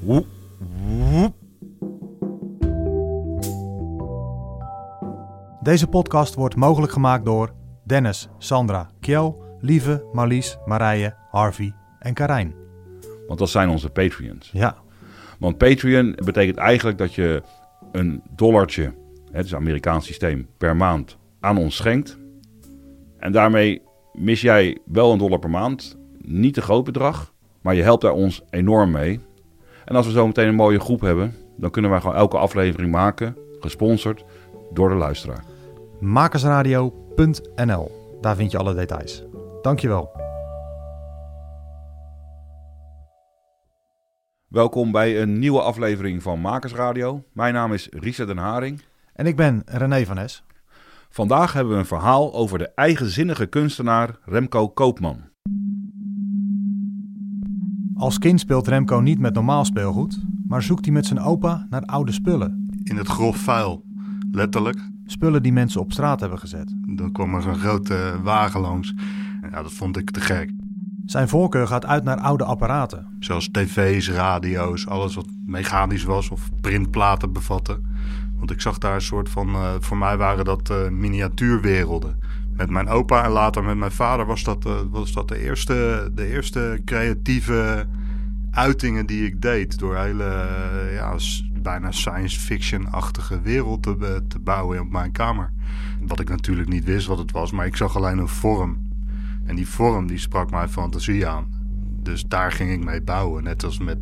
Woep, woep. Deze podcast wordt mogelijk gemaakt door Dennis, Sandra, Kjell, Lieve, Marlies, Marije, Harvey en Karijn. Want dat zijn onze Patreons. Ja, Want Patreon betekent eigenlijk dat je een dollartje, het is een Amerikaans systeem, per maand aan ons schenkt. En daarmee mis jij wel een dollar per maand. Niet een groot bedrag, maar je helpt daar ons enorm mee. En als we zo meteen een mooie groep hebben, dan kunnen wij gewoon elke aflevering maken, gesponsord door de luisteraar. makersradio.nl. Daar vind je alle details. Dankjewel. Welkom bij een nieuwe aflevering van Makersradio. Mijn naam is Risa den Haring. En ik ben René van Es. Vandaag hebben we een verhaal over de eigenzinnige kunstenaar Remco Koopman. Als kind speelt Remco niet met normaal speelgoed, maar zoekt hij met zijn opa naar oude spullen. in het grof vuil. Letterlijk. Spullen die mensen op straat hebben gezet. Dan kwam er zo'n grote wagen langs. Ja, dat vond ik te gek. Zijn voorkeur gaat uit naar oude apparaten. Zoals tv's, radio's, alles wat mechanisch was of printplaten bevatte. Want ik zag daar een soort van, eh, voor mij waren dat eh, miniatuurwerelden. Met mijn opa en later met mijn vader was dat, eh, was dat de, eerste, de eerste creatieve uitingen die ik deed. Door hele, eh, ja, bijna science fiction-achtige wereld te, be- te bouwen op mijn kamer. Wat ik natuurlijk niet wist wat het was, maar ik zag alleen een vorm. En die vorm die sprak mijn fantasie aan. Dus daar ging ik mee bouwen, net als met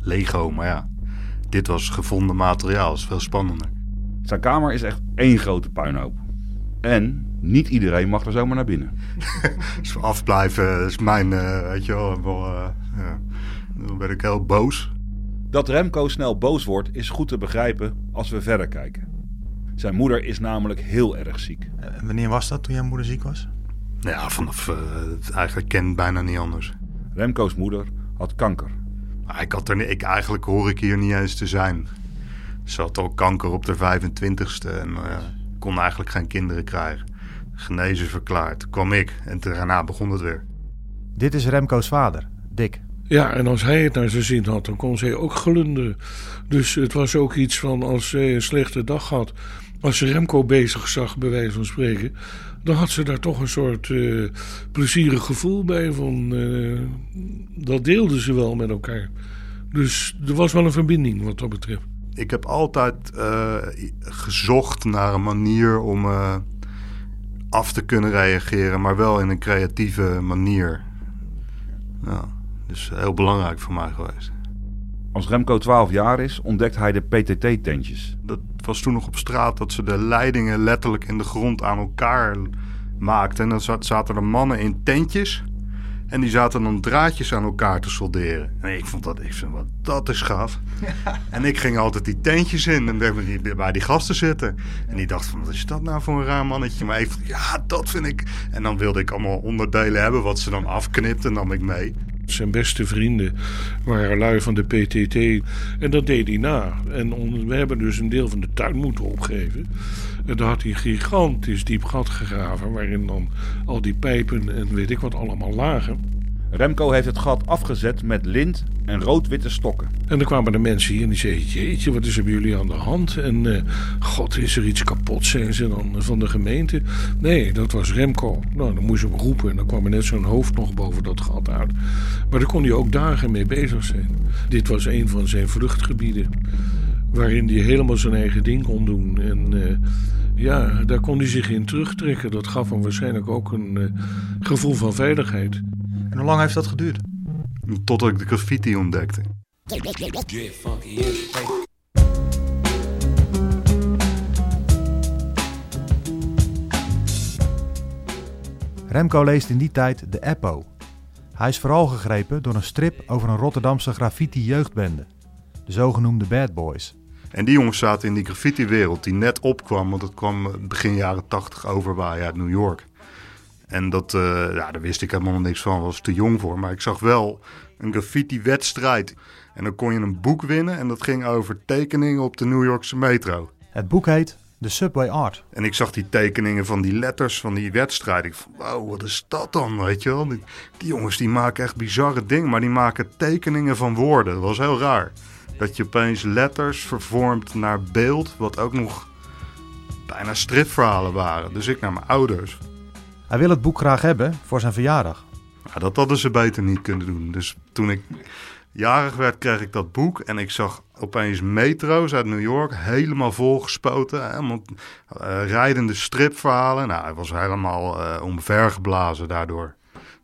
Lego. Maar ja, dit was gevonden materiaal, is veel spannender. Zijn kamer is echt één grote puinhoop. En niet iedereen mag er zomaar naar binnen. Dus afblijven is mijn, eh, weet je wel, wel eh, ja. Dan werd ik heel boos. Dat Remco snel boos wordt is goed te begrijpen als we verder kijken. Zijn moeder is namelijk heel erg ziek. En wanneer was dat toen jouw moeder ziek was? Nou Ja, vanaf, eh, eigenlijk ken bijna niet anders. Remco's moeder had kanker. Maar ik had er, ik, eigenlijk hoor ik hier niet eens te zijn. Ze had al kanker op de 25ste en eh, kon eigenlijk geen kinderen krijgen. Genezen verklaard. Kwam ik en daarna begon het weer. Dit is Remco's vader, Dick. Ja, en als hij het naar zijn zin had, dan kon zij ook glunderen. Dus het was ook iets van als zij een slechte dag had. Als ze Remco bezig zag, bij wijze van spreken. dan had ze daar toch een soort eh, plezierig gevoel bij. Van, eh, dat deelden ze wel met elkaar. Dus er was wel een verbinding wat dat betreft. Ik heb altijd eh, gezocht naar een manier om af te kunnen reageren, maar wel in een creatieve manier. Ja, dus heel belangrijk voor mij geweest. Als Remco 12 jaar is, ontdekt hij de PTT-tentjes. Dat was toen nog op straat dat ze de leidingen letterlijk in de grond aan elkaar maakten. En dan zat- zaten er mannen in tentjes. En die zaten dan draadjes aan elkaar te solderen. En ik vond dat, ik zei, wat, dat is gaaf. en ik ging altijd die tentjes in en bij die, bij die gasten zitten. En die dacht van, wat is dat nou voor een raar mannetje? Maar ik vond, ja, dat vind ik... En dan wilde ik allemaal onderdelen hebben wat ze dan afknipte en nam ik mee. Zijn beste vrienden waren lui van de PTT. En dat deed hij na. En we hebben dus een deel van de tuin moeten opgeven. En daar had hij een gigantisch diep gat gegraven. Waarin dan al die pijpen en weet ik wat allemaal lagen. Remco heeft het gat afgezet met lint en rood-witte stokken. En dan kwamen de mensen hier en die zeiden: Jeetje, wat is er bij jullie aan de hand? En eh, God, is er iets kapot, zijn ze dan van de gemeente? Nee, dat was Remco. Nou, dan moest je hem roepen en dan kwam er net zo'n hoofd nog boven dat gat uit. Maar daar kon hij ook dagen mee bezig zijn. Dit was een van zijn vluchtgebieden. Waarin hij helemaal zijn eigen ding kon doen. En eh, ja, daar kon hij zich in terugtrekken. Dat gaf hem waarschijnlijk ook een eh, gevoel van veiligheid. En hoe lang heeft dat geduurd? Totdat ik de graffiti ontdekte. Remco leest in die tijd de Eppo. Hij is vooral gegrepen door een strip over een Rotterdamse graffiti-jeugdbende. De zogenoemde Bad Boys. En die jongens zaten in die graffiti-wereld die net opkwam, want het kwam begin jaren tachtig overwaaien uit New York. En dat, eh, ja, daar wist ik helemaal niks van, was te jong voor. Maar ik zag wel een graffiti-wedstrijd. En dan kon je een boek winnen en dat ging over tekeningen op de New Yorkse metro. Het boek heet The Subway Art. En ik zag die tekeningen van die letters van die wedstrijd. Ik vond, wow, wat is dat dan, weet je wel? Die, die jongens die maken echt bizarre dingen, maar die maken tekeningen van woorden. Dat was heel raar. Dat je opeens letters vervormt naar beeld, wat ook nog bijna stripverhalen waren. Dus ik naar mijn ouders. Hij wil het boek graag hebben voor zijn verjaardag. Ja, dat hadden ze beter niet kunnen doen. Dus toen ik jarig werd, kreeg ik dat boek. En ik zag opeens metro's uit New York helemaal volgespoten. Helemaal uh, rijdende stripverhalen. Nou, hij was helemaal uh, omvergeblazen daardoor.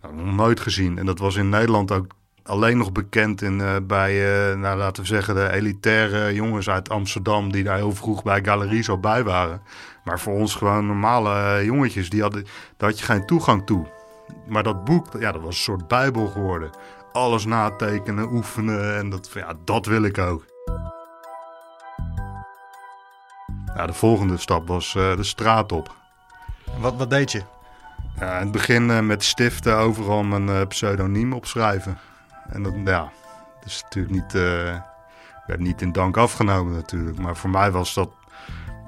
Nou, nooit gezien. En dat was in Nederland ook alleen nog bekend in, uh, bij, nou, laten we zeggen, de elitaire jongens uit Amsterdam. Die daar heel vroeg bij galeries al bij waren. Maar voor ons gewoon normale jongetjes, die hadden, daar had je geen toegang toe. Maar dat boek, ja, dat was een soort bijbel geworden. Alles natekenen, oefenen en dat, ja, dat wil ik ook. Ja, de volgende stap was uh, de straat op. Wat, wat deed je? Ja, in het begin uh, met stiften overal mijn uh, pseudoniem opschrijven. En dat, ja, dat is natuurlijk niet, werd niet in dank afgenomen natuurlijk. Maar voor mij was dat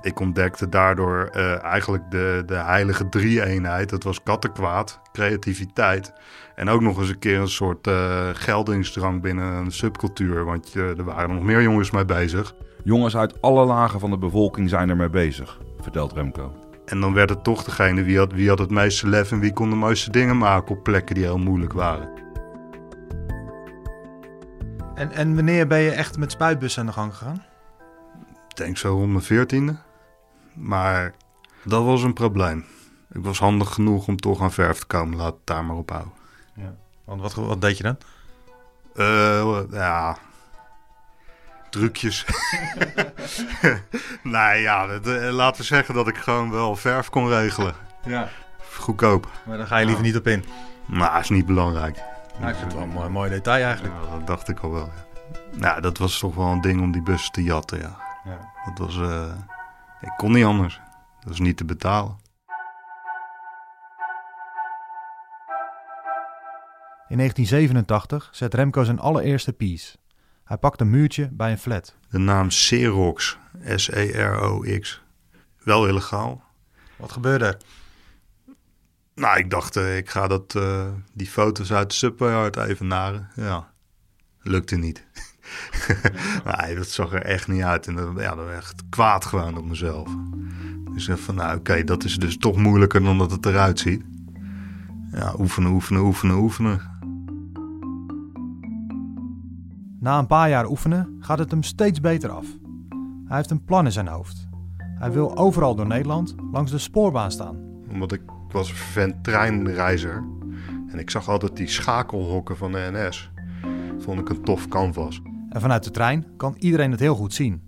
ik ontdekte daardoor uh, eigenlijk de, de heilige drie-eenheid. Dat was kattenkwaad, creativiteit. En ook nog eens een keer een soort uh, geldingsdrang binnen een subcultuur. Want uh, er waren nog meer jongens mee bezig. Jongens uit alle lagen van de bevolking zijn ermee bezig, vertelt Remco. En dan werd het toch degene wie had, wie had het meeste lef en wie kon de mooiste dingen maken op plekken die heel moeilijk waren. En, en wanneer ben je echt met spuitbussen aan de gang gegaan? Ik denk zo rond mijn veertiende. Maar dat was een probleem. Ik was handig genoeg om toch aan verf te komen. Laat het daar maar op houden. Ja. Want wat, wat deed je dan? Uh, ja, trucjes. nee, ja, dat, uh, laten we zeggen dat ik gewoon wel verf kon regelen. Ja. Goedkoop. Maar daar ga je liever niet op in. Nou, is niet belangrijk. Nou, ik vind het wel een mooi, mooi detail eigenlijk. Ja, dat dacht ik al wel, ja. Nou, dat was toch wel een ding om die bus te jatten, ja. ja. Dat was... Uh, ik kon niet anders. Dat was niet te betalen. In 1987 zet Remco zijn allereerste piece. Hij pakt een muurtje bij een flat. De naam Xerox, S-E-R-O-X. Wel illegaal. Wat gebeurde er? Nou, ik dacht, uh, ik ga dat, uh, die foto's uit de Subway even naren. Ja, lukte niet. nee, dat zag er echt niet uit. En dat, ja, dat was echt kwaad gewoon op mezelf. Dus ik van, nou oké, okay, dat is dus toch moeilijker dan dat het eruit ziet. Ja, oefenen, oefenen, oefenen, oefenen. Na een paar jaar oefenen gaat het hem steeds beter af. Hij heeft een plan in zijn hoofd. Hij wil overal door Nederland langs de spoorbaan staan. Omdat ik, was een treinreizer. En ik zag altijd die schakelhokken van de NS. Vond ik een tof canvas. En vanuit de trein kan iedereen het heel goed zien.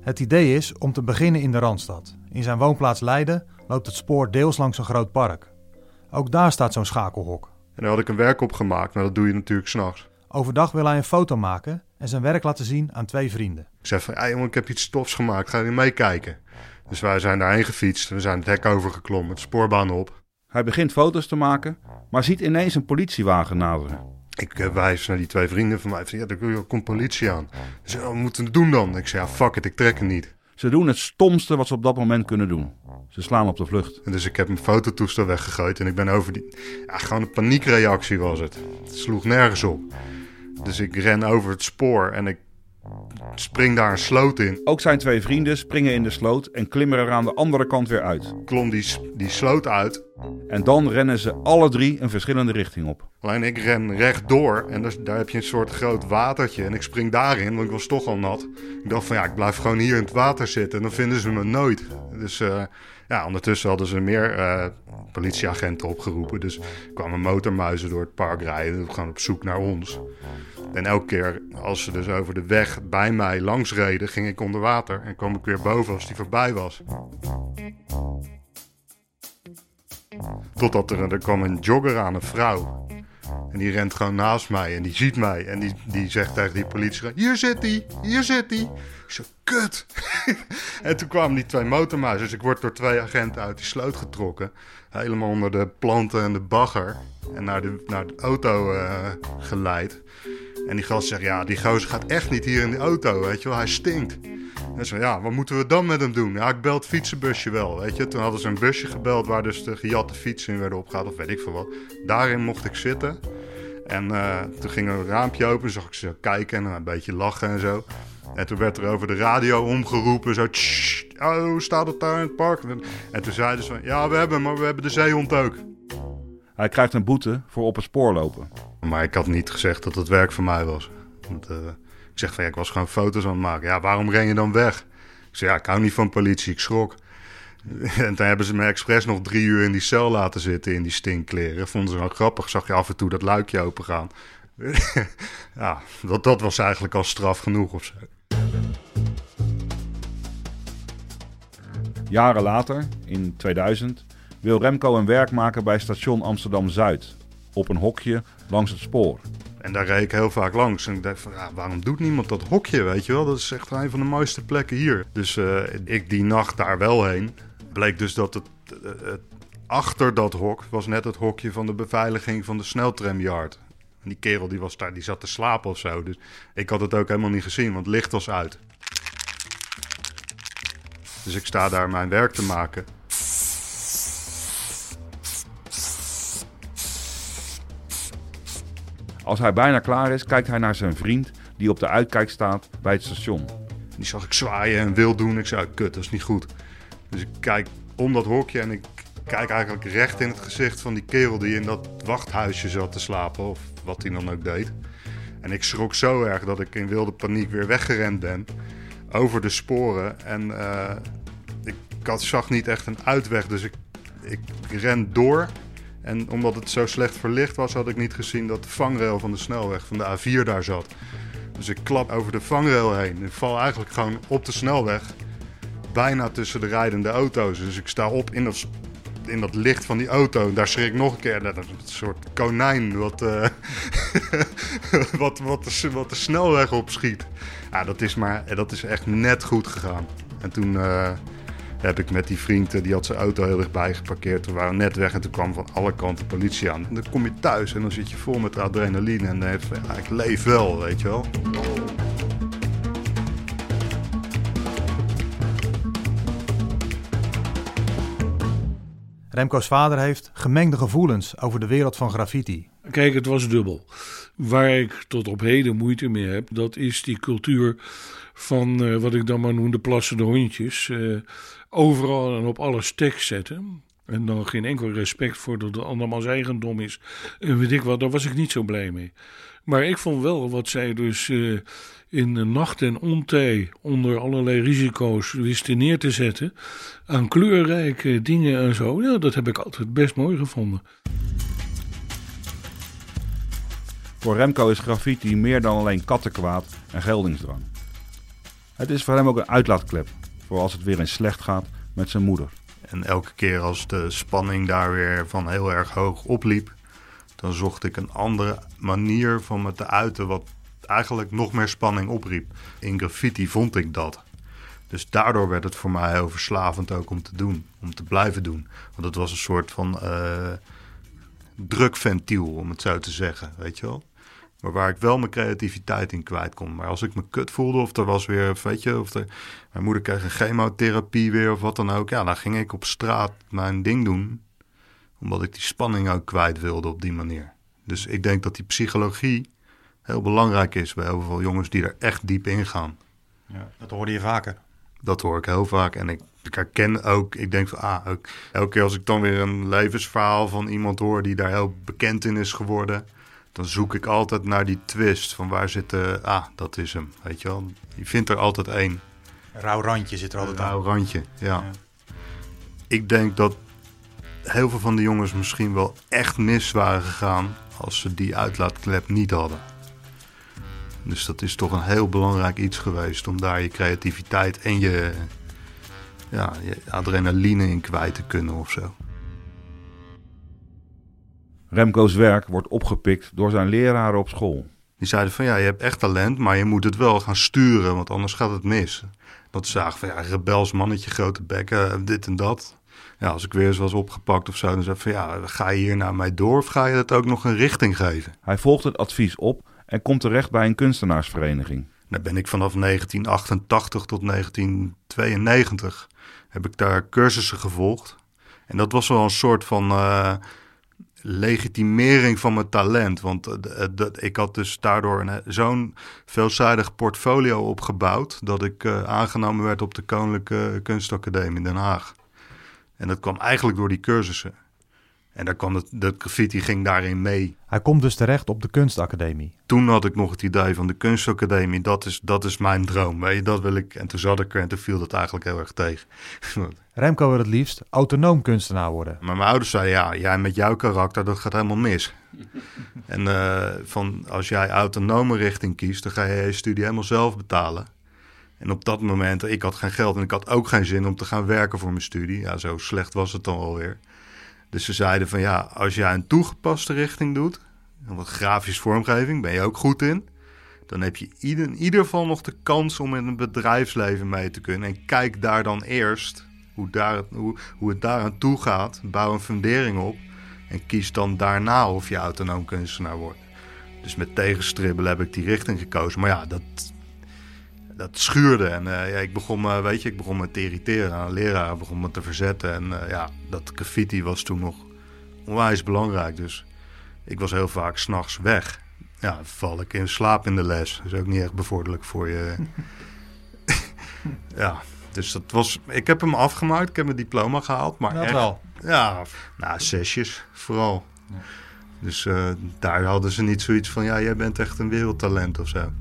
Het idee is om te beginnen in de Randstad. In zijn woonplaats Leiden loopt het spoor deels langs een groot park. Ook daar staat zo'n schakelhok. En daar had ik een werk op gemaakt, maar dat doe je natuurlijk s'nachts. Overdag wil hij een foto maken en zijn werk laten zien aan twee vrienden. Ik zei van, hey jongen, ik heb iets stofs gemaakt, ga je meekijken? Dus wij zijn daarheen gefietst, we zijn het hek overgeklommen, de spoorbaan op. Hij begint foto's te maken, maar ziet ineens een politiewagen naderen. Ik uh, wijs naar die twee vrienden van mij. Ik zei, ja, er komt politie aan. Ze zei, wat moeten we doen dan? Ik zei, ja, fuck it, ik trek het niet. Ze doen het stomste wat ze op dat moment kunnen doen. Ze slaan op de vlucht. En dus ik heb mijn fototoestel weggegooid en ik ben over die... Ja, gewoon een paniekreactie was het. Het sloeg nergens op. Dus ik ren over het spoor en ik spring daar een sloot in. Ook zijn twee vrienden springen in de sloot en klimmen er aan de andere kant weer uit. Klom die, die sloot uit. En dan rennen ze alle drie een verschillende richting op. Alleen ik ren rechtdoor en daar heb je een soort groot watertje. En ik spring daarin, want ik was toch al nat. Ik dacht van ja, ik blijf gewoon hier in het water zitten en dan vinden ze me nooit. Dus uh, ja, ondertussen hadden ze meer uh, politieagenten opgeroepen. Dus kwamen motormuizen door het park rijden. Gewoon op zoek naar ons. En elke keer als ze dus over de weg bij mij langs reden, ging ik onder water en kwam ik weer boven als die voorbij was. Totdat er, er kwam een jogger aan, een vrouw. En die rent gewoon naast mij en die ziet mij. En die, die zegt tegen die politie: Hier zit hij, hier zit hij. Zeg: Kut. en toen kwamen die twee motormuizen. Dus ik word door twee agenten uit die sloot getrokken. Helemaal onder de planten en de bagger. En naar de, naar de auto uh, geleid. En die gast zegt, ja, die gozer gaat echt niet hier in de auto, weet je wel, hij stinkt. En zo, ja, wat moeten we dan met hem doen? Ja, ik bel het fietsenbusje wel, weet je. Toen hadden ze een busje gebeld waar dus de gejatte fietsen in werden opgehaald, of weet ik veel wat. Daarin mocht ik zitten. En uh, toen ging er een raampje open, zag ik ze kijken en een beetje lachen en zo. En toen werd er over de radio omgeroepen, zo... Oh, staat het daar in het park? En toen zeiden ze ja, we hebben, maar we hebben de zeehond ook. Hij krijgt een boete voor op het spoor lopen. Maar ik had niet gezegd dat het werk voor mij was. Want, uh, ik zeg van, ja, ik was gewoon foto's aan het maken. Ja, waarom ren je dan weg? Ik zei, ja, ik hou niet van politie, ik schrok. En toen hebben ze me expres nog drie uur in die cel laten zitten in die stinkkleren. Vonden ze wel grappig. Zag je af en toe dat luikje open gaan. ja, dat, dat was eigenlijk al straf genoeg of zo. Jaren later, in 2000, wil Remco een werk maken bij station Amsterdam-Zuid. Op een hokje langs het spoor. En daar reed ik heel vaak langs. En ik dacht van, ja, waarom doet niemand dat hokje, weet je wel? Dat is echt een van de mooiste plekken hier. Dus uh, ik die nacht daar wel heen. Bleek dus dat het, uh, achter dat hok was net het hokje van de beveiliging van de sneltramyard. En die kerel die was daar, die zat te slapen of zo. Dus ik had het ook helemaal niet gezien, want het licht was uit. Dus ik sta daar mijn werk te maken. Als hij bijna klaar is, kijkt hij naar zijn vriend die op de uitkijk staat bij het station. Die zag ik zwaaien en wil doen. Ik zei, kut, dat is niet goed. Dus ik kijk om dat hokje en ik kijk eigenlijk recht in het gezicht van die kerel die in dat wachthuisje zat te slapen. Of wat hij dan ook deed. En ik schrok zo erg dat ik in wilde paniek weer weggerend ben. Over de sporen. En uh, ik had, zag niet echt een uitweg. Dus ik, ik ren door. En omdat het zo slecht verlicht was, had ik niet gezien dat de vangrail van de snelweg van de A4 daar zat. Dus ik klap over de vangrail heen. Ik val eigenlijk gewoon op de snelweg. Bijna tussen de rijdende auto's. Dus ik sta op in dat, in dat licht van die auto. En daar schrik ik nog een keer. Dat is een soort konijn wat, uh, wat, wat, de, snelweg opschiet. Ja, dat is, maar, dat is echt net goed gegaan. En toen... Uh, heb ik met die vriend, die had zijn auto heel dichtbij geparkeerd. We waren net weg en toen kwam van alle kanten politie aan. En dan kom je thuis en dan zit je vol met adrenaline en dan heeft ja, ik leef wel, weet je wel. Remco's vader heeft gemengde gevoelens over de wereld van graffiti. Kijk, het was dubbel. Waar ik tot op heden moeite mee heb, dat is die cultuur van uh, wat ik dan maar noem de plassende hondjes. Uh, overal en op alles tekst zetten. En dan geen enkel respect voor dat het andermans eigendom is. En weet ik wat, daar was ik niet zo blij mee. Maar ik vond wel wat zij dus uh, in nacht en ontij onder allerlei risico's wisten neer te zetten. Aan kleurrijke dingen en zo. Dat heb ik altijd best mooi gevonden. Voor Remco is graffiti meer dan alleen kattenkwaad en geldingsdrang. Het is voor hem ook een uitlaatklep voor als het weer eens slecht gaat met zijn moeder. En elke keer als de spanning daar weer van heel erg hoog opliep, dan zocht ik een andere manier van me te uiten wat eigenlijk nog meer spanning opriep. In graffiti vond ik dat. Dus daardoor werd het voor mij heel verslavend ook om te doen, om te blijven doen. Want het was een soort van uh, drukventiel, om het zo te zeggen, weet je wel. Maar waar ik wel mijn creativiteit in kwijt kon. Maar als ik me kut voelde of er was weer, weet je, of er, mijn moeder kreeg een chemotherapie weer of wat dan ook. Ja, dan ging ik op straat mijn ding doen. Omdat ik die spanning ook kwijt wilde op die manier. Dus ik denk dat die psychologie heel belangrijk is bij heel veel jongens die er echt diep in gaan. Ja, dat hoorde je vaker. Dat hoor ik heel vaak. En ik, ik herken ook, ik denk van, ah, ook, elke keer als ik dan weer een levensverhaal van iemand hoor die daar heel bekend in is geworden dan zoek ik altijd naar die twist. Van waar zit de... Ah, dat is hem, weet je wel. Je vindt er altijd één. Een rauw randje zit er altijd aan. Een rauw randje, ja. ja. Ik denk dat heel veel van de jongens misschien wel echt mis waren gegaan... als ze die uitlaatklep niet hadden. Dus dat is toch een heel belangrijk iets geweest... om daar je creativiteit en je, ja, je adrenaline in kwijt te kunnen of zo. Remco's werk wordt opgepikt door zijn leraren op school. Die zeiden van ja, je hebt echt talent, maar je moet het wel gaan sturen, want anders gaat het mis. Dat zagen van ja, rebels mannetje, grote bekken, dit en dat. Ja, als ik weer eens was opgepakt of zo, dan zei van ja, ga je hier naar mij door of ga je het ook nog een richting geven? Hij volgt het advies op en komt terecht bij een kunstenaarsvereniging. Dan ben ik vanaf 1988 tot 1992 heb ik daar cursussen gevolgd. En dat was wel een soort van uh, legitimering van mijn talent. Want eh, eh, ik had dus daardoor een- zo'n veelzijdig portfolio opgebouwd... dat ik eh, aangenomen werd op de Koninklijke Kunstacademie in Den Haag. En dat kwam eigenlijk door die cursussen. En daar kwam het, de graffiti ging daarin mee. Hij komt dus terecht op de kunstacademie. Toen had ik nog het idee van de kunstacademie, dat is, dat is mijn droom. Weet je, dat wil ik. En toen zat ik er en toen viel dat eigenlijk heel erg tegen. Remco wil het liefst autonoom kunstenaar worden. Maar mijn ouders zeiden, ja, jij met jouw karakter, dat gaat helemaal mis. en eh, van, als jij autonome richting kiest, dan ga je je studie helemaal zelf betalen. En op dat moment, ik had geen geld en ik had ook geen zin om te gaan werken voor mijn studie. Ja, zo slecht was het dan alweer. Dus ze zeiden van, ja, als jij een toegepaste richting doet, en wat grafisch vormgeving, ben je ook goed in. Dan heb je in ieder geval nog de kans om in het bedrijfsleven mee te kunnen. En kijk daar dan eerst hoe, daar, hoe, hoe het daaraan toe gaat. Bouw een fundering op. En kies dan daarna of je autonoom kunstenaar wordt. Dus met tegenstribbelen heb ik die richting gekozen. Maar ja, dat, dat schuurde. En eh, ja, ik begon weet je, ik begon me te irriteren aan een leraar. begon me te verzetten. En eh, ja, dat graffiti was toen nog onwijs belangrijk. Dus ik was heel vaak s'nachts weg. Ja, val ik in slaap in de les. Dat is ook niet echt bevorderlijk voor je. ja, dus dat was. Ik heb hem afgemaakt. Ik heb mijn diploma gehaald. Maar echt, wel. ja, nou, zesjes vooral. Dus eh, daar hadden ze niet zoiets van, ja, jij bent echt een wereldtalent of zo.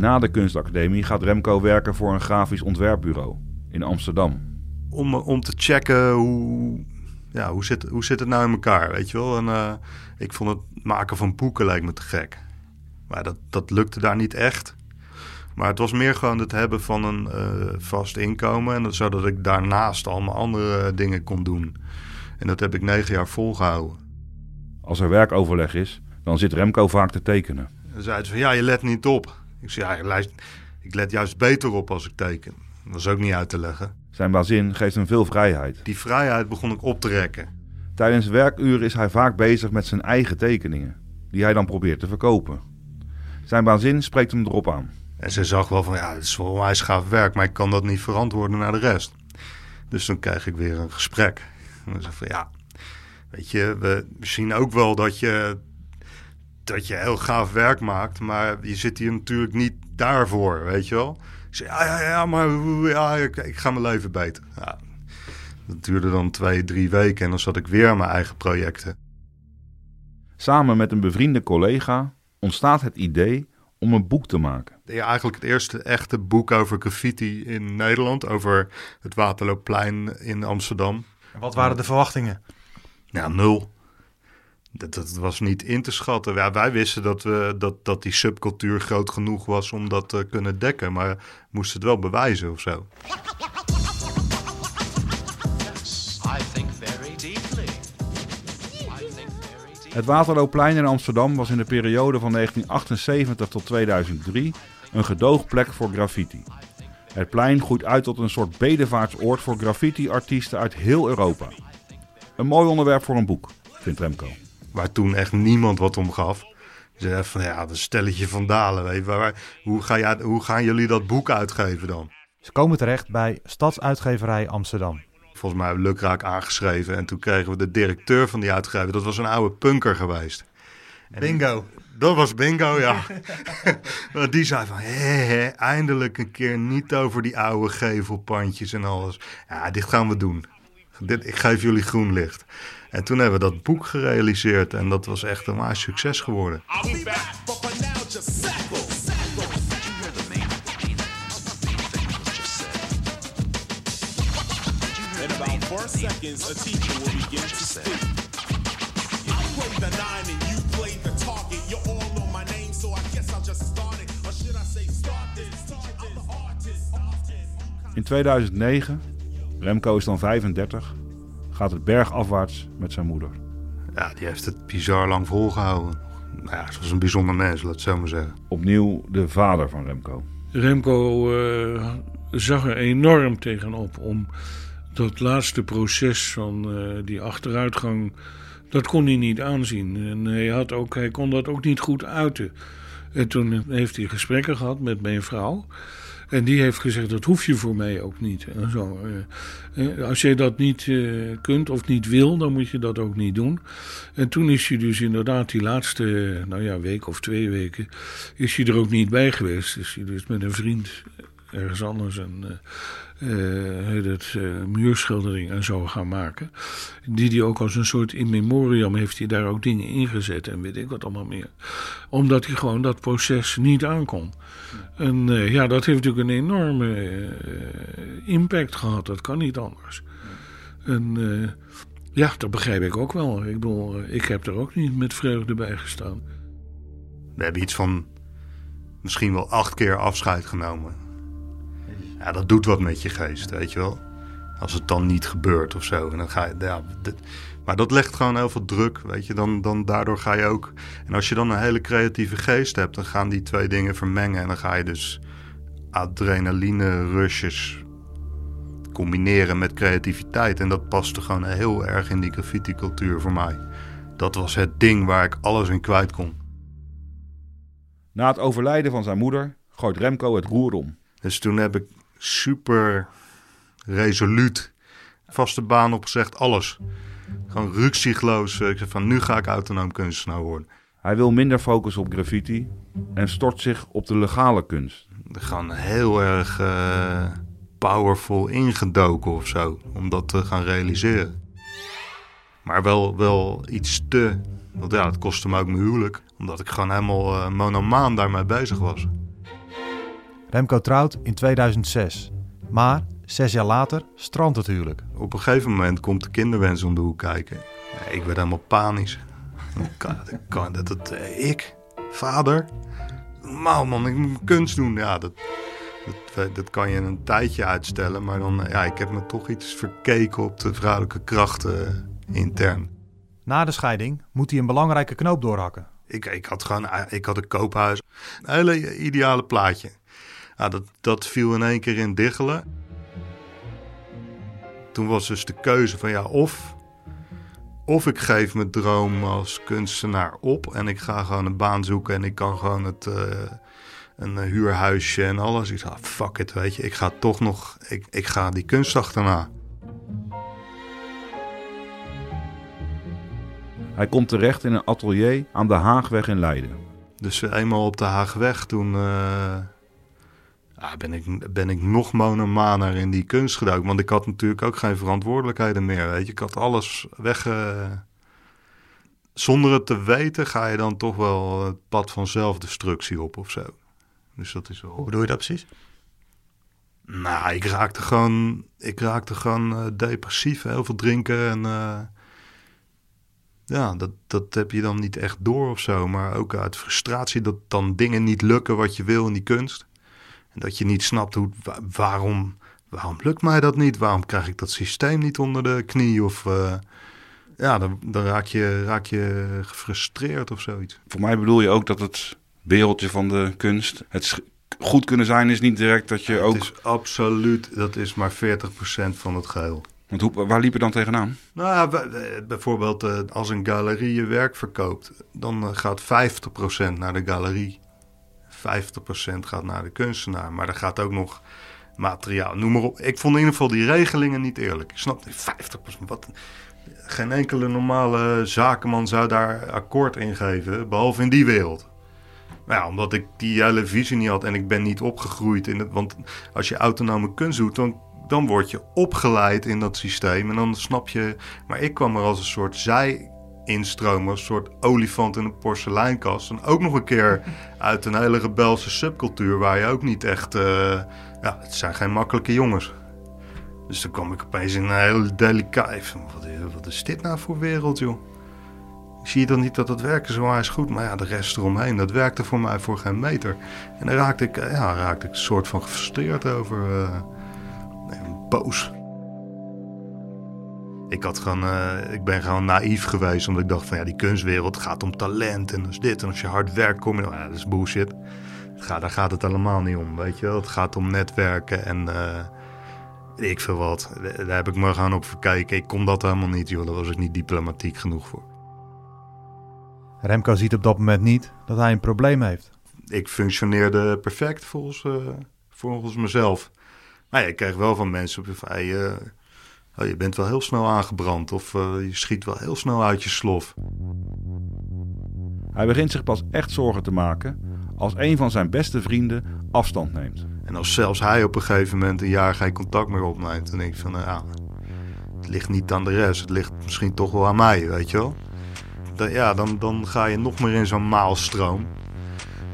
Na de kunstacademie gaat Remco werken voor een grafisch ontwerpbureau in Amsterdam. Om, om te checken hoe, ja, hoe, zit, hoe zit het nou in elkaar, weet je wel. En eh, ik vond het maken van boeken lijkt me te gek. Maar dat, dat lukte daar niet echt. Maar het was meer gewoon het hebben van een eh, vast inkomen. En dat, zodat ik daarnaast allemaal andere dingen kon doen. En dat heb ik negen jaar volgehouden. Als er werkoverleg is, dan zit Remco vaak te tekenen. Dan zeiden ze van, ja, je let niet op. Ik zei, ja, ik let- ik let juist beter op als ik teken. Dat was ook niet uit te leggen. Zijn bazin geeft hem veel vrijheid. Die vrijheid begon ik op te rekken. Tijdens werkuren is hij vaak bezig met zijn eigen tekeningen, die hij dan probeert te verkopen. Zijn bazin spreekt hem erop aan. En ze zag wel van, ja, het is wel onwijs gaaf werk, maar ik kan dat niet verantwoorden naar de rest. Dus toen kreeg ik weer een gesprek. En ze zei van, ja, weet je, we zien ook wel dat je, dat je heel gaaf werk maakt, maar je zit hier natuurlijk niet daarvoor, weet je wel. Ik zei, ja, ja, ja, maar ja, ik, ik ga mijn leven beter. Ja, dat duurde dan twee, drie weken en dan zat ik weer aan mijn eigen projecten. Samen met een bevriende collega ontstaat het idee om een boek te maken. Ja, eigenlijk het eerste echte boek over graffiti in Nederland. Over het Waterloopplein in Amsterdam. En wat waren de verwachtingen? Ja, nul. Dat, dat was niet in te schatten. Ja, wij wisten dat, we, dat, dat die subcultuur groot genoeg was om dat te kunnen dekken. Maar moesten het wel bewijzen of zo. Het Waterloopplein in Amsterdam was in de periode van 1978 tot 2003 een gedoogplek voor graffiti. Het plein groeit uit tot een soort bedevaartsoord voor graffiti-artiesten uit heel Europa. Een mooi onderwerp voor een boek, vindt Remco. Waar toen echt niemand wat om gaf. Ze zeiden van ja, dat stelletje van Dalen. Weet je, waar, waar- hoe, ga jij, hoe gaan jullie dat boek uitgeven dan? Ze komen terecht bij Stadsuitgeverij Amsterdam. Volgens mij hebben we lukraak aangeschreven. En toen kregen we de directeur van die uitgever. Dat was een oude punker geweest. Bingo. Dat was bingo, ja. Want die zei van, hé, hé, eindelijk een keer niet over die oude gevelpandjes en alles. Ja, dit gaan we doen. Dit, ik geef jullie groen licht. En toen hebben we dat boek gerealiseerd en dat was echt een waar succes geworden. I'll be back, but for now, just sackle. Did you hear the main thing was just said? In about four seconds, a teacher will begin to speak. I play the nine and you play the target. You all know my name, so I guess I'll just start it. Or should I say start this? I'm the artist. artist. In 2009, Remco is dan 35, gaat het bergafwaarts met zijn moeder. Ja, die heeft het bizar lang volgehouden. Nou ja, ze was een bijzonder mens, laat het zo maar zeggen. Opnieuw de vader van Remco. Remco eh, zag er enorm tegenop om dat laatste proces van eh, die achteruitgang, dat kon hij niet aanzien. En hij, had ook, hij kon dat ook niet goed uiten. En toen heeft hij gesprekken gehad met mijn vrouw. En die heeft gezegd, dat hoef je voor mij ook niet. En zo, eh, eh, als je dat niet eh, kunt of niet wil, dan moet je dat ook niet doen. En toen is hij dus inderdaad die laatste, nou ja, week of twee weken, is hij er ook niet bij geweest. Is hij dus met een vriend ergens anders een heet het, eh, muurschildering en zo gaan maken. Die hij ook als een soort in memoriam heeft hij daar ook dingen ingezet en weet ik wat allemaal meer. Omdat hij gewoon dat proces niet aankon. En ja, dat heeft natuurlijk een enorme impact gehad. Dat kan niet anders. En ja, dat begrijp ik ook wel. Ik bedoel, ik heb er ook niet met vreugde bij gestaan. We hebben iets van misschien wel acht keer afscheid genomen. Ja, dat doet wat met je geest, weet je wel. Als het dan niet gebeurt of zo. En dan ga je, ja, dit- maar dat legt gewoon heel veel druk, weet je. Dan, dan daardoor ga je ook... En als je dan een hele creatieve geest hebt, dan gaan die twee dingen vermengen. En dan ga je dus adrenaline rushes combineren met creativiteit. En dat paste gewoon heel erg in die graffiti cultuur voor mij. Dat was het ding waar ik alles in kwijt kon. Na het overlijden van zijn moeder gooit Remco het roer om. Dus toen heb ik super resoluut vaste baan opgezegd, alles. Gewoon ruksigloos. eh, Ik zei van nu ga ik autonoom kunstenaar worden. Hij wil minder focus op graffiti en stort zich op de legale kunst. Gewoon heel erg eh, powerful ingedoken of zo. Om dat te gaan realiseren. Maar wel, wel iets te. Want ja, het kostte me ook mijn huwelijk. Omdat ik gewoon helemaal eh, monomaan daarmee bezig was. Remco trouwt in 2006. Maar zes jaar later strandt het huwelijk. Op een gegeven moment komt de kinderwens om de hoek kijken. Ik werd helemaal panisch. Kan, kan dat, dat eh, ik? Vader? Normaal man, ik moet kunst doen. Ja, dat, dat, dat kan je een tijdje uitstellen. Maar dan, eh, ja, ik heb me toch iets verkeken op de vrouwelijke krachten eh, intern. Na de scheiding moet hij een belangrijke knoop doorhakken. Ik, ik had gewoon eh, ik had een koophuis. Een hele ideale plaatje. Ja, dat, dat viel in één keer in diggelen. Toen was dus de keuze van ja, of, of ik geef mijn droom als kunstenaar op en ik ga gewoon een baan zoeken en ik kan gewoon het, eh, een huurhuisje en alles. Ik zei, fuck it, weet je, ik ga toch nog, ik, ik ga die kunst achterna. Hij komt terecht in een atelier aan de Haagweg in Leiden. Dus eenmaal op de Haagweg, toen eh, ja, ben, ik, ben ik nog monomaner in die kunst geduikt. Want ik had natuurlijk ook geen verantwoordelijkheden meer. Weet je. Ik had alles weg. eh, zonder het te weten ga je dan toch wel het pad van zelfdestructie op of zo. Dus dat is wel... bedoel je dat precies? Nou, ik raakte gewoon, ik raakte gewoon eh, depressief. Heel veel drinken en... eh, ja, dat, dat heb je dan niet echt door of zo. Maar ook uit frustratie dat dan dingen niet lukken wat je wil in die kunst. En dat je niet snapt hoe, wa- waarom, waarom lukt mij dat niet? Waarom krijg ik dat systeem niet onder de knie? Of eh, ja, dan, dan raak, je, raak je gefrustreerd of zoiets. Voor mij bedoel je ook dat het wereldje van de kunst, het goed kunnen zijn is niet direct dat je ook... Het is absoluut, dat is maar 40% van het geheel. Want hoe, waar liep je dan tegenaan? Nou b- bijvoorbeeld eh, als een galerie je werk verkoopt, dan eh, gaat 50% naar de galerie. 50% gaat naar de kunstenaar. Maar er gaat ook nog materiaal, noem maar op. Ik vond in ieder geval die regelingen niet eerlijk. Ik snap niet, 50%. Wat, geen enkele normale zakenman zou daar akkoord in geven, behalve in die wereld. Maar ja, omdat ik die hele visie niet had en ik ben niet opgegroeid in het. Want als je autonome kunst doet, dan, dan word je opgeleid in dat systeem. En dan snap je. Maar ik kwam er als een soort zij instromen, een soort olifant in een porseleinkast. En ook nog een keer uit een hele rebelse subcultuur waar je ook niet echt. eh, ja, het zijn geen makkelijke jongens. Dus dan kwam ik opeens in een hele delicaat. Wat, is- dit nou voor wereld, joh? Zie je dan niet dat het werken zo is goed, maar ja, de rest eromheen, dat werkte voor mij voor geen meter. En dan raakte ik, eh, ja, raakte ik een soort van gefrustreerd over, nee, boos. Ik, had gewoon, eh, ik ben gewoon naïef geweest, omdat ik dacht van ja, die kunstwereld gaat om talent en dus dit. En als je hard werkt, kom je, nou, ja, dat is bullshit. Het gaat, daar gaat het allemaal niet om, weet je wel. Het gaat om netwerken en eh, ik veel wat. Daar heb ik me gewoon op verkeken. Ik kon dat helemaal niet, joh. Daar was ik niet diplomatiek genoeg voor. Remco ziet op dat moment niet dat hij een probleem heeft. ik functioneerde perfect volgens, eh, volgens mezelf. Maar ja, ik kreeg wel van mensen op van, hey, eh, oh, je bent wel heel snel aangebrand of eh, je schiet wel heel snel uit je slof. Hij begint zich pas echt zorgen te maken als een van zijn beste vrienden afstand neemt. En als zelfs hij op een gegeven moment een jaar geen contact meer opneemt, dan denk ik van, nou ja, het ligt niet aan de rest. Het ligt misschien toch wel aan mij, weet je wel. Dan, ja, dan, dan ga je nog meer in zo'n maalstroom.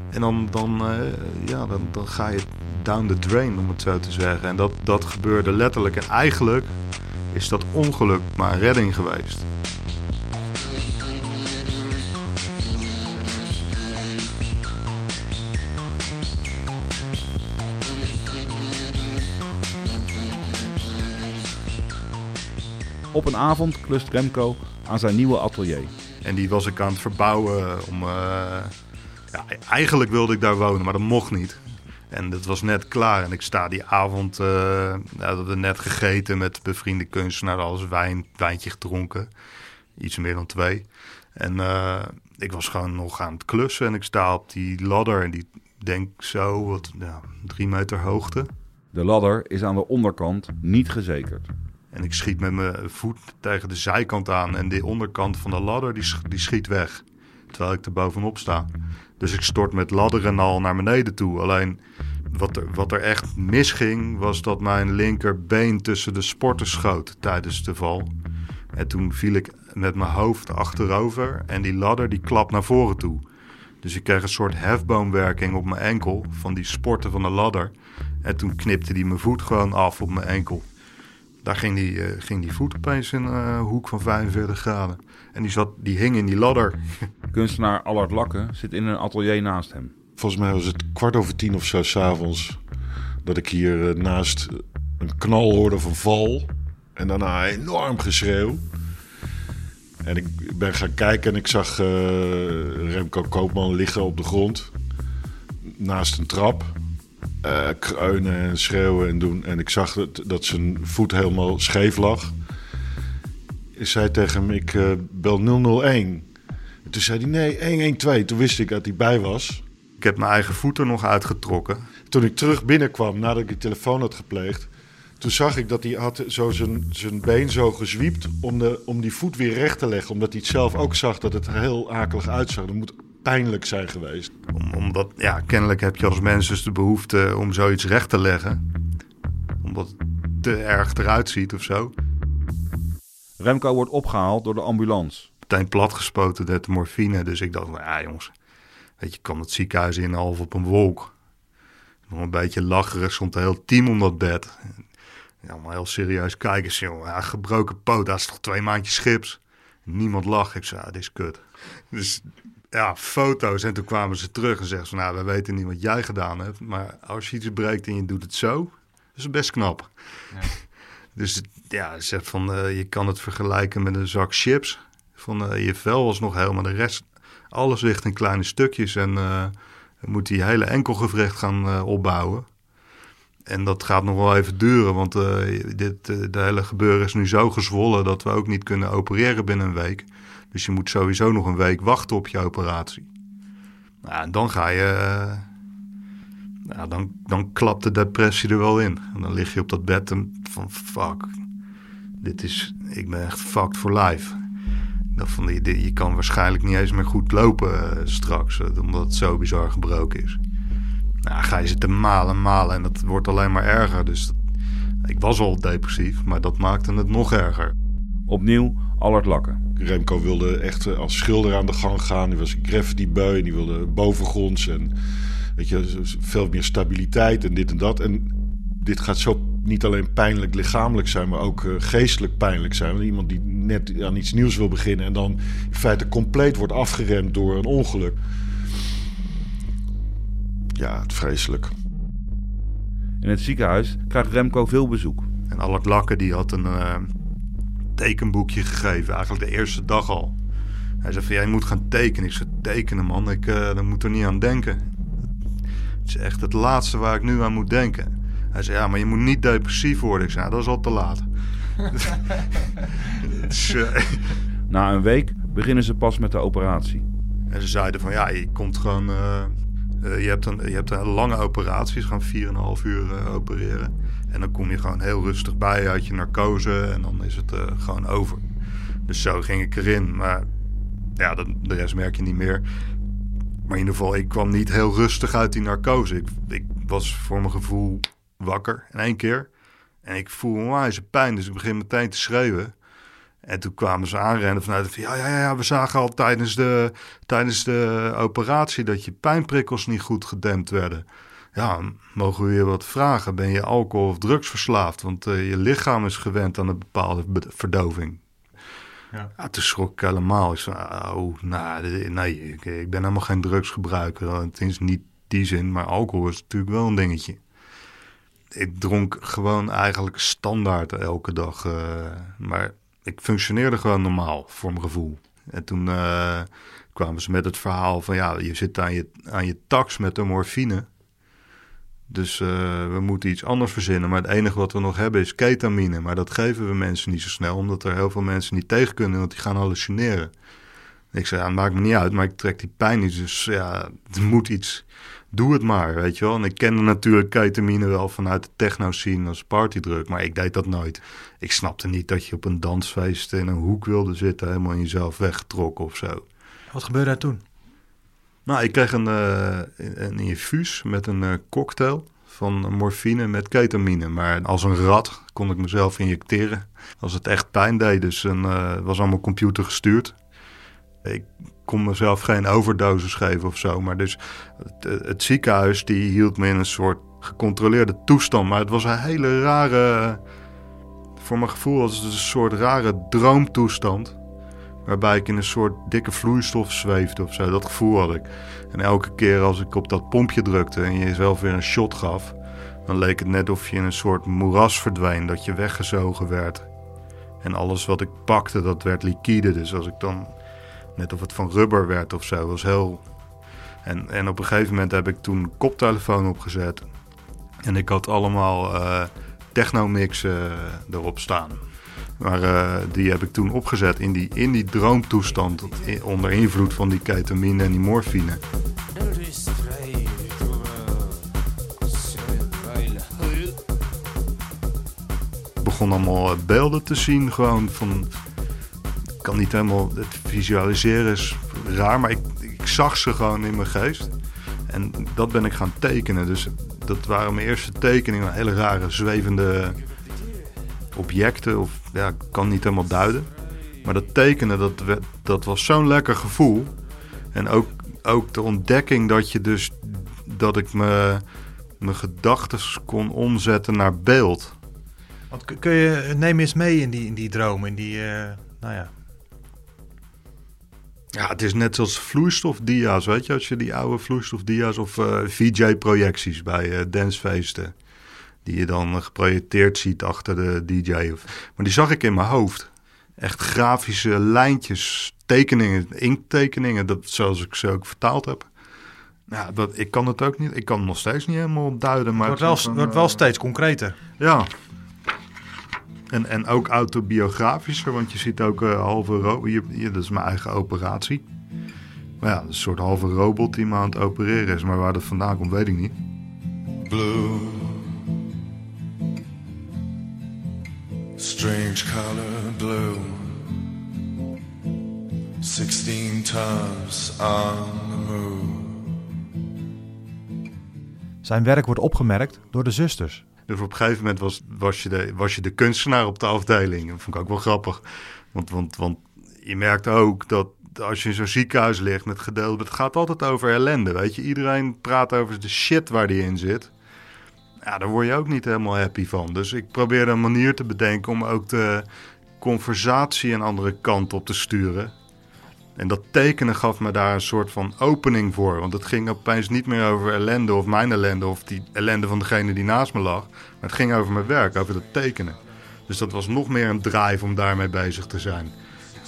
En dan, dan, eh, ja, dan, dan ga je down the drain, om het zo te zeggen. En dat, dat gebeurde letterlijk. En eigenlijk is dat ongeluk maar redding geweest. Op een avond klust Remco aan zijn nieuwe atelier. En die was ik aan het verbouwen om... eh, ja, eigenlijk wilde ik daar wonen, maar dat mocht niet. En dat was net klaar. En ik sta die avond... ja, dat we net gegeten met bevriende kunstenaar. Alles wijn, wijntje gedronken. Iets meer dan twee. En eh, ik was gewoon nog aan het klussen. En ik sta op die ladder. En die denk zo, wat, drie meter hoogte. De ladder is aan de onderkant niet gezekerd. En ik schiet met mijn voet tegen de zijkant aan. En de onderkant van de ladder die, die schiet weg. Terwijl ik er bovenop sta. Dus ik stort met ladder en al naar beneden toe. Alleen wat er, wat er echt misging was dat mijn linkerbeen tussen de sporten schoot tijdens de val. En toen viel ik met mijn hoofd achterover en die ladder die klapt naar voren toe. Dus ik kreeg een soort hefboomwerking op mijn enkel van die sporten van de ladder. En toen knipte die mijn voet gewoon af op mijn enkel. Daar ging die, eh, ging die voet opeens in een hoek van 45 graden. En die, zat, die hing in die ladder. Kunstenaar Allard Lakke zit in een atelier naast hem. Volgens mij was het kwart over tien of zo s'avonds dat ik hier eh, naast een knal hoorde van val. En daarna enorm geschreeuw. En ik ben gaan kijken en ik zag eh, Remco Koopman liggen op de grond. Naast een trap. Eh, kreunen en schreeuwen en doen. En ik zag dat, dat zijn voet helemaal scheef lag. Zei tegen hem, ik eh, bel 001. En toen zei hij, nee, 112. Toen wist ik dat hij bij was. Ik heb mijn eigen voet er nog uitgetrokken. Toen ik terug binnenkwam nadat ik de telefoon had gepleegd, toen zag ik dat hij had zo zijn, zijn been zo gezwiept om, de, om die voet weer recht te leggen. Omdat hij het zelf ook zag dat het heel akelig uitzag. Dat moet pijnlijk zijn geweest. Om, omdat, ja, kennelijk heb je als mens dus de behoefte om zoiets recht te leggen. Omdat het te erg eruit ziet of zo. Remco wordt opgehaald door de ambulance. Meteen platgespoten met de morfine. Dus ik dacht, van, ja jongens, weet je, kwam het ziekenhuis in half op een wolk. Nog een beetje lacherig, stond een heel team om dat bed. Ja, maar heel serieus kijken. Ze, jongen, ja, gebroken poot, dat is toch twee maandjes schips? Niemand lag. Ik zei, ja, dit is kut. Dus ja, foto's. En toen kwamen ze terug en zeggen ze, nou, we weten niet wat jij gedaan hebt. Maar als je iets breekt en je doet het zo, is best knap. Dus ja, ze zegt van, eh, je kan het vergelijken met een zak chips. Van, eh, je vel was nog helemaal de rest. Alles ligt in kleine stukjes en je moet die hele enkelgewricht gaan opbouwen. En dat gaat nog wel even duren, want dit, de hele gebeuren is nu zo gezwollen dat we ook niet kunnen opereren binnen een week. Dus je moet sowieso nog een week wachten op je operatie. Nou, en dan ga je. Nou, dan, dan klapt de depressie er wel in. En dan lig je op dat bed en van fuck. Dit is. Ik ben echt fucked for life. Dat van die, die- je kan waarschijnlijk niet eens meer goed lopen eh, straks, eh, omdat het zo bizar gebroken is. Nou, ga je zitten malen, malen en dat wordt alleen maar erger. Dus dat- ik was al depressief, maar dat maakte het nog erger. Opnieuw Allard Lakke. Remco wilde echt eh, als schilder aan de gang gaan. Die was een graffiti-bui en die wilde bovengronds en weet je, zo veel meer stabiliteit en dit en dat. En dit gaat zo niet alleen pijnlijk lichamelijk zijn, maar ook eh, geestelijk pijnlijk zijn. Want iemand die net aan iets nieuws wil beginnen en dan in feite compleet wordt afgeremd door een ongeluk. Ja, het vreselijk. In het ziekenhuis krijgt Remco veel bezoek. En Allard Lakke die had een eh, tekenboekje gegeven, eigenlijk de eerste dag al. Hij zei van, jij moet gaan tekenen. Ik zei, tekenen man, ik eh, daar moet er niet aan denken. Het is echt het laatste waar ik nu aan moet denken. Hij zei, ja, maar je moet niet depressief worden. Ik zei, ja, dat is al te laat. dus, eh, Na een week beginnen ze pas met de operatie. en ze zeiden van, ja, je komt gewoon... eh, Eh, je, hebt een, je hebt een lange operaties, gaan 4,5 uur eh, opereren. En dan kom je gewoon heel rustig bij uit je narcose en dan is het eh, gewoon over. Dus zo ging ik erin. Maar ja, de, de rest merk je niet meer. Maar in ieder geval, ik kwam niet heel rustig uit die narcose. Ik, was voor mijn gevoel wakker in één keer. En ik voel onwijs pijn, dus ik begin meteen te schreeuwen. En toen kwamen ze aanrennen vanuit van... Ja, ja, ja, we zagen al tijdens de, tijdens de operatie... dat je pijnprikkels niet goed gedempt werden. Ja, mogen we je wat vragen? Ben je alcohol- of drugsverslaafd? Want eh, je lichaam is gewend aan een bepaalde be- verdoving. Ja. Ja, toen schrok ik helemaal. Ik zei, oh, nou, nee, ik, ik ben helemaal geen drugsgebruiker. Het is niet die zin, maar alcohol is natuurlijk wel een dingetje. Ik dronk gewoon eigenlijk standaard elke dag. eh, maar ik functioneerde gewoon normaal, voor mijn gevoel. En toen eh, kwamen ze met het verhaal van... ja, je zit aan je, aan je tax met de morfine... Dus eh, we moeten iets anders verzinnen. Maar het enige wat we nog hebben is ketamine. Maar dat geven we mensen niet zo snel, omdat er heel veel mensen niet tegen kunnen, want die gaan hallucineren. Ik zei, ja, maakt me niet uit, maar ik trek die pijn niet. Dus ja, er moet iets. Doe het maar, weet je wel. En ik kende natuurlijk ketamine wel vanuit de techno-scene als partydruk, maar ik deed dat nooit. Ik snapte niet dat je op een dansfeest in een hoek wilde zitten, helemaal in jezelf weggetrokken of zo. Wat gebeurde er toen? Nou, ik kreeg een, eh, een infuus met een eh, cocktail van morfine met ketamine. Maar als een rat kon ik mezelf injecteren als het echt pijn deed. Dus een, eh, het was allemaal computer gestuurd. Ik kon mezelf geen overdosis geven of zo. Maar dus het, het ziekenhuis die hield me in een soort gecontroleerde toestand. Maar het was een hele rare... Voor mijn gevoel was het een soort rare droomtoestand. Waarbij ik in een soort dikke vloeistof zweefde of zo. Dat gevoel had ik. En elke keer als ik op dat pompje drukte en je jezelf weer een shot gaf, dan leek het net of je in een soort moeras verdween, dat je weggezogen werd. En alles wat ik pakte, dat werd liquide. Dus als ik dan, net of het van rubber werd of zo, was heel. En, en op een gegeven moment heb ik toen koptelefoon opgezet. En ik had allemaal eh technomixen erop staan. Maar eh, die heb ik toen opgezet in die, in die droomtoestand. onder invloed van die ketamine en die morfine. Ik begon allemaal eh, beelden te zien. Gewoon van. Ik kan niet helemaal. Het visualiseren is raar, maar ik, ik zag ze gewoon in mijn geest. En dat ben ik gaan tekenen. Dus dat waren mijn eerste tekeningen. Hele rare zwevende objecten. Of ja, ik kan niet helemaal duiden. Maar dat tekenen, dat, dat was zo'n lekker gevoel. En ook, ook de ontdekking dat je dus dat ik me, mijn gedachten kon omzetten naar beeld. Want kun- je, neem eens mee in die, in die droom, in die, eh, nou ja. Ja, het is net zoals vloeistofdia's, weet je, als je die oude vloeistofdia's of eh, VJ-projecties bij eh dancefeesten, die je dan geprojecteerd ziet achter de DJ. Of, maar die zag ik in mijn hoofd. Echt grafische lijntjes, tekeningen, inkttekeningen, dat, zoals ik ze ook vertaald heb. Ja, dat, ik kan het ook niet, ik kan het nog steeds niet helemaal duiden. Maar Het wordt wel, een, wordt wel eh, steeds concreter. Ja. En, en ook autobiografischer, want je ziet ook eh halve ro- hier, hier, dat is mijn eigen operatie. Maar ja, een soort halve robot die me aan het opereren is. Maar waar dat vandaan komt, weet ik niet. Blue. Strange color blue. 16 tons on the move. Zijn werk wordt opgemerkt door de zusters. Dus op een gegeven moment was, was, je de, was je de kunstenaar op de afdeling. Dat vond ik ook wel grappig. Want, want, want je merkt ook dat als je in zo'n ziekenhuis ligt met gedeelte... Het gaat altijd over ellende, weet je. Iedereen praat over de shit waar die in zit. Ja, daar word je ook niet helemaal happy van. Dus ik probeerde een manier te bedenken om ook de conversatie een andere kant op te sturen. En dat tekenen gaf me daar een soort van opening voor. Want het ging opeens niet meer over ellende of mijn ellende of die ellende van degene die naast me lag. Maar het ging over mijn werk, over dat tekenen. Dus dat was nog meer een drive om daarmee bezig te zijn.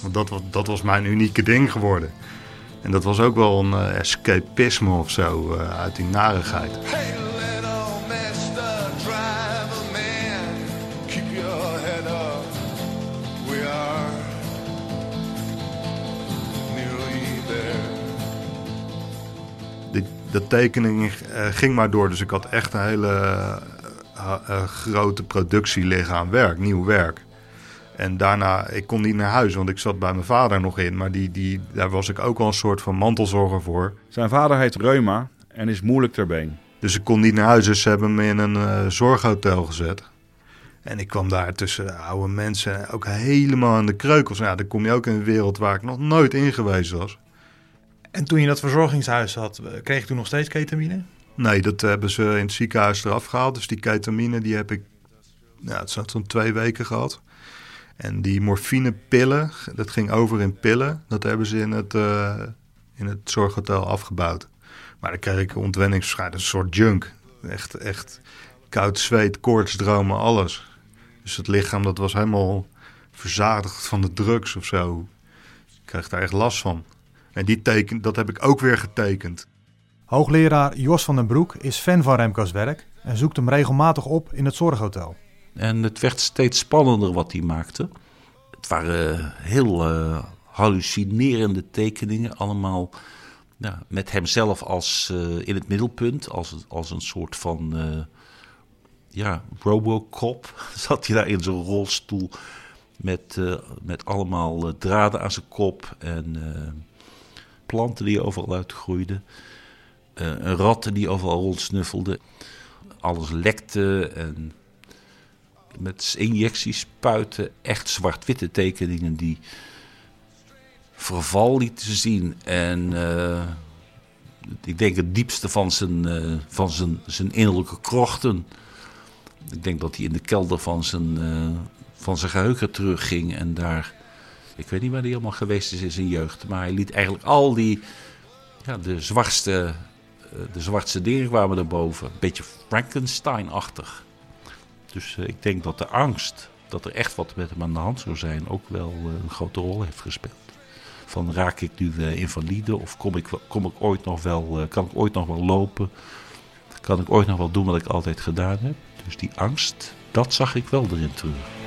Want dat was, dat was mijn unieke ding geworden. En dat was ook wel een eh, escapisme of zo eh, uit die narigheid. Dat tekening eh, ging maar door. Dus ik had echt een hele eh, eh, grote productie liggen aan werk, nieuw werk. En daarna, ik kon niet naar huis, want ik zat bij mijn vader nog in. Maar die, die, daar was ik ook wel een soort van mantelzorger voor. Zijn vader heeft reuma en is moeilijk ter been. Dus ik kon niet naar huis, dus ze hebben me in een zorghotel gezet. En ik kwam daar tussen oude mensen, ook helemaal aan de kreukels. Nou, ja, dan kom je ook in een wereld waar ik nog nooit in geweest was. En toen je dat verzorgingshuis had, eh, kreeg je toen nog steeds ketamine? Nee, dat hebben ze in het ziekenhuis eraf gehaald. Dus die ketamine, die heb ik, ja, het zat zo'n twee weken gehad. En die morfinepillen, dat ging over in pillen. Dat hebben ze in het, eh, in het zorghotel afgebouwd. Maar dan kreeg ik ontwenningsverschijnselen, een soort junk. Echt, echt koud zweet, koortsdromen, alles. Dus het lichaam dat was helemaal verzadigd van de drugs of zo. Ik kreeg daar echt last van. En die teken, dat heb ik ook weer getekend. Hoogleraar Jos van den Broek is fan van Remco's werk en zoekt hem regelmatig op in het zorghotel. En het werd steeds spannender wat hij maakte. Het waren heel eh, hallucinerende tekeningen, allemaal ja, met hemzelf als eh, in het middelpunt, als, als een soort van eh, ja, Robocop. Zat hij daar in zijn rolstoel met, eh, met allemaal draden aan zijn kop en eh, planten die overal uitgroeiden. Eh, een ratten die overal rondsnuffelden. Alles lekte en met injecties spuiten. Echt zwart-witte tekeningen die verval lieten zien. En eh, ik denk het diepste van zijn, eh, van zijn, zijn innerlijke krochten. Ik denk dat hij in de kelder van zijn, eh, van zijn geheugen terugging en daar... Ik weet niet waar hij allemaal geweest is in zijn jeugd. Maar hij liet eigenlijk al die... Ja, de zwartste, eh, de zwartste dingen kwamen erboven. Een beetje Frankenstein-achtig. Dus eh, ik denk dat de angst dat er echt wat met hem aan de hand zou zijn... ook wel eh, een grote rol heeft gespeeld. Van raak ik nu invalide of kom ik, kom ik ooit nog wel, kan ik ooit nog wel lopen? Kan ik ooit nog wel doen wat ik altijd gedaan heb? Dus die angst, dat zag ik wel erin terug.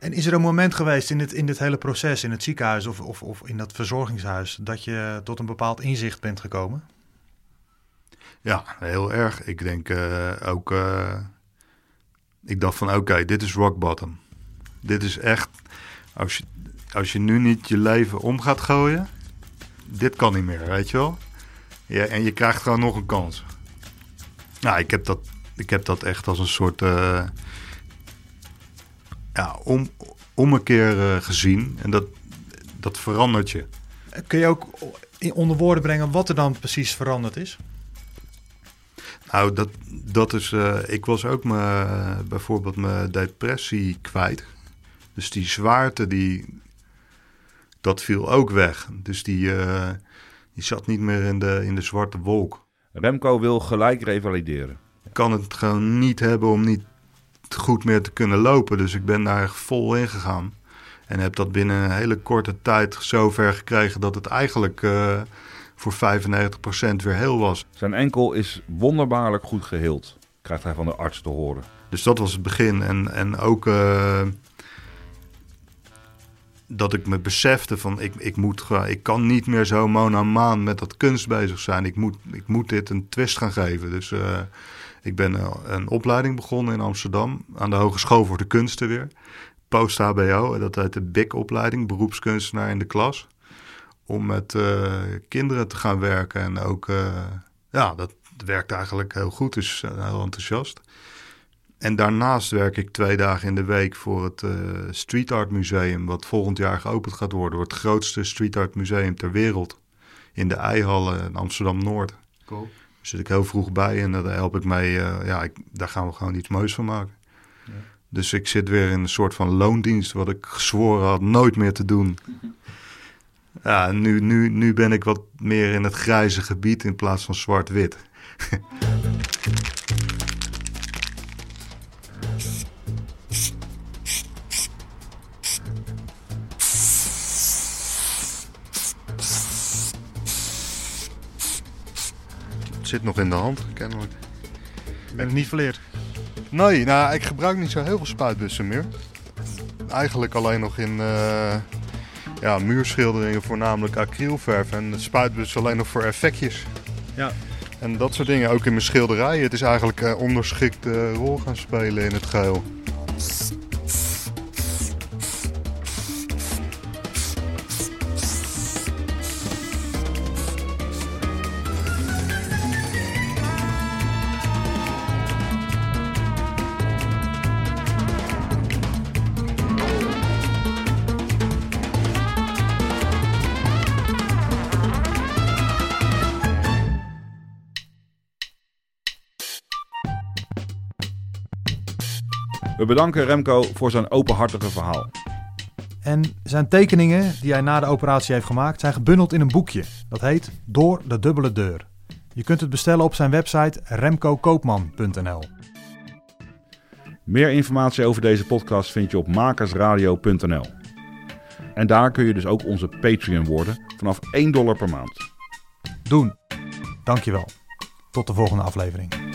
En is er een moment geweest in dit, in dit hele proces, in het ziekenhuis of, of, of in dat verzorgingshuis, dat je tot een bepaald inzicht bent gekomen? Ja, heel erg. Ik denk eh, ook. eh, ik dacht van oké, dit is rock bottom. Dit is echt. Als je, als je nu niet je leven om gaat gooien. Dit kan niet meer, weet je wel. Ja, en je krijgt gewoon nog een kans. Nou, ik heb dat, ik heb dat echt als een soort. eh, ja, om, om een keer eh, gezien. En dat, dat verandert je. Kun je ook in- onder woorden brengen wat er dan precies veranderd is? Nou, dat, dat is. eh, ik was ook me, bijvoorbeeld mijn depressie kwijt. Dus die zwaarte, die, dat viel ook weg. Dus die, eh, die zat niet meer in de, in de zwarte wolk. Remco wil gelijk revalideren. Ik kan het gewoon niet hebben om niet goed meer te kunnen lopen. Dus ik ben daar vol in gegaan. En heb dat binnen een hele korte tijd zo ver gekregen dat het eigenlijk eh, voor 95% weer heel was. Zijn enkel is wonderbaarlijk goed geheeld, krijgt hij van de arts te horen. Dus dat was het begin. En, en ook eh, dat ik me besefte van ik, ik, moet, ik kan niet meer zo monomaan met dat kunst bezig zijn. Ik moet, ik moet dit een twist gaan geven. Dus eh, ik ben eh, een opleiding begonnen in Amsterdam aan de Hogeschool voor de Kunsten weer. Post-HBO, dat heet de BIC-opleiding, beroepskunstenaar in de klas. Om met eh, kinderen te gaan werken. En ook, eh, ja, dat werkt eigenlijk heel goed. Dus heel enthousiast. En daarnaast werk ik twee dagen in de week voor het eh, Street Art Museum, wat volgend jaar geopend gaat worden. Wordt het grootste street art museum ter wereld. In de Eihallen in Amsterdam-Noord. Cool. Zit ik heel vroeg bij en daar help ik mee. eh, ja, ik, daar gaan we gewoon iets moois van maken. Dus ik zit weer in een soort van loondienst, wat ik gezworen had nooit meer te doen. Ja, nu, nu, nu ben ik wat meer in het grijze gebied in plaats van zwart-wit. zit nog in de hand, kennelijk. Ben ik niet verleerd. Nee, nou, ik gebruik niet zo heel veel spuitbussen meer. Eigenlijk alleen nog in eh, ja, muurschilderingen, voornamelijk acrylverf. En de spuitbus alleen nog voor effectjes. Ja. En dat soort dingen, ook in mijn schilderijen. Het is eigenlijk een onderschikte rol gaan spelen in het geheel. Bedanken Remco voor zijn openhartige verhaal. En zijn tekeningen die hij na de operatie heeft gemaakt zijn gebundeld in een boekje. Dat heet Door de Dubbele Deur. Je kunt het bestellen op zijn website remcokoopman.nl. Meer informatie over deze podcast vind je op makersradio.nl. En daar kun je dus ook onze Patreon worden vanaf 1 dollar per maand. Doen. Dankjewel. Tot de volgende aflevering.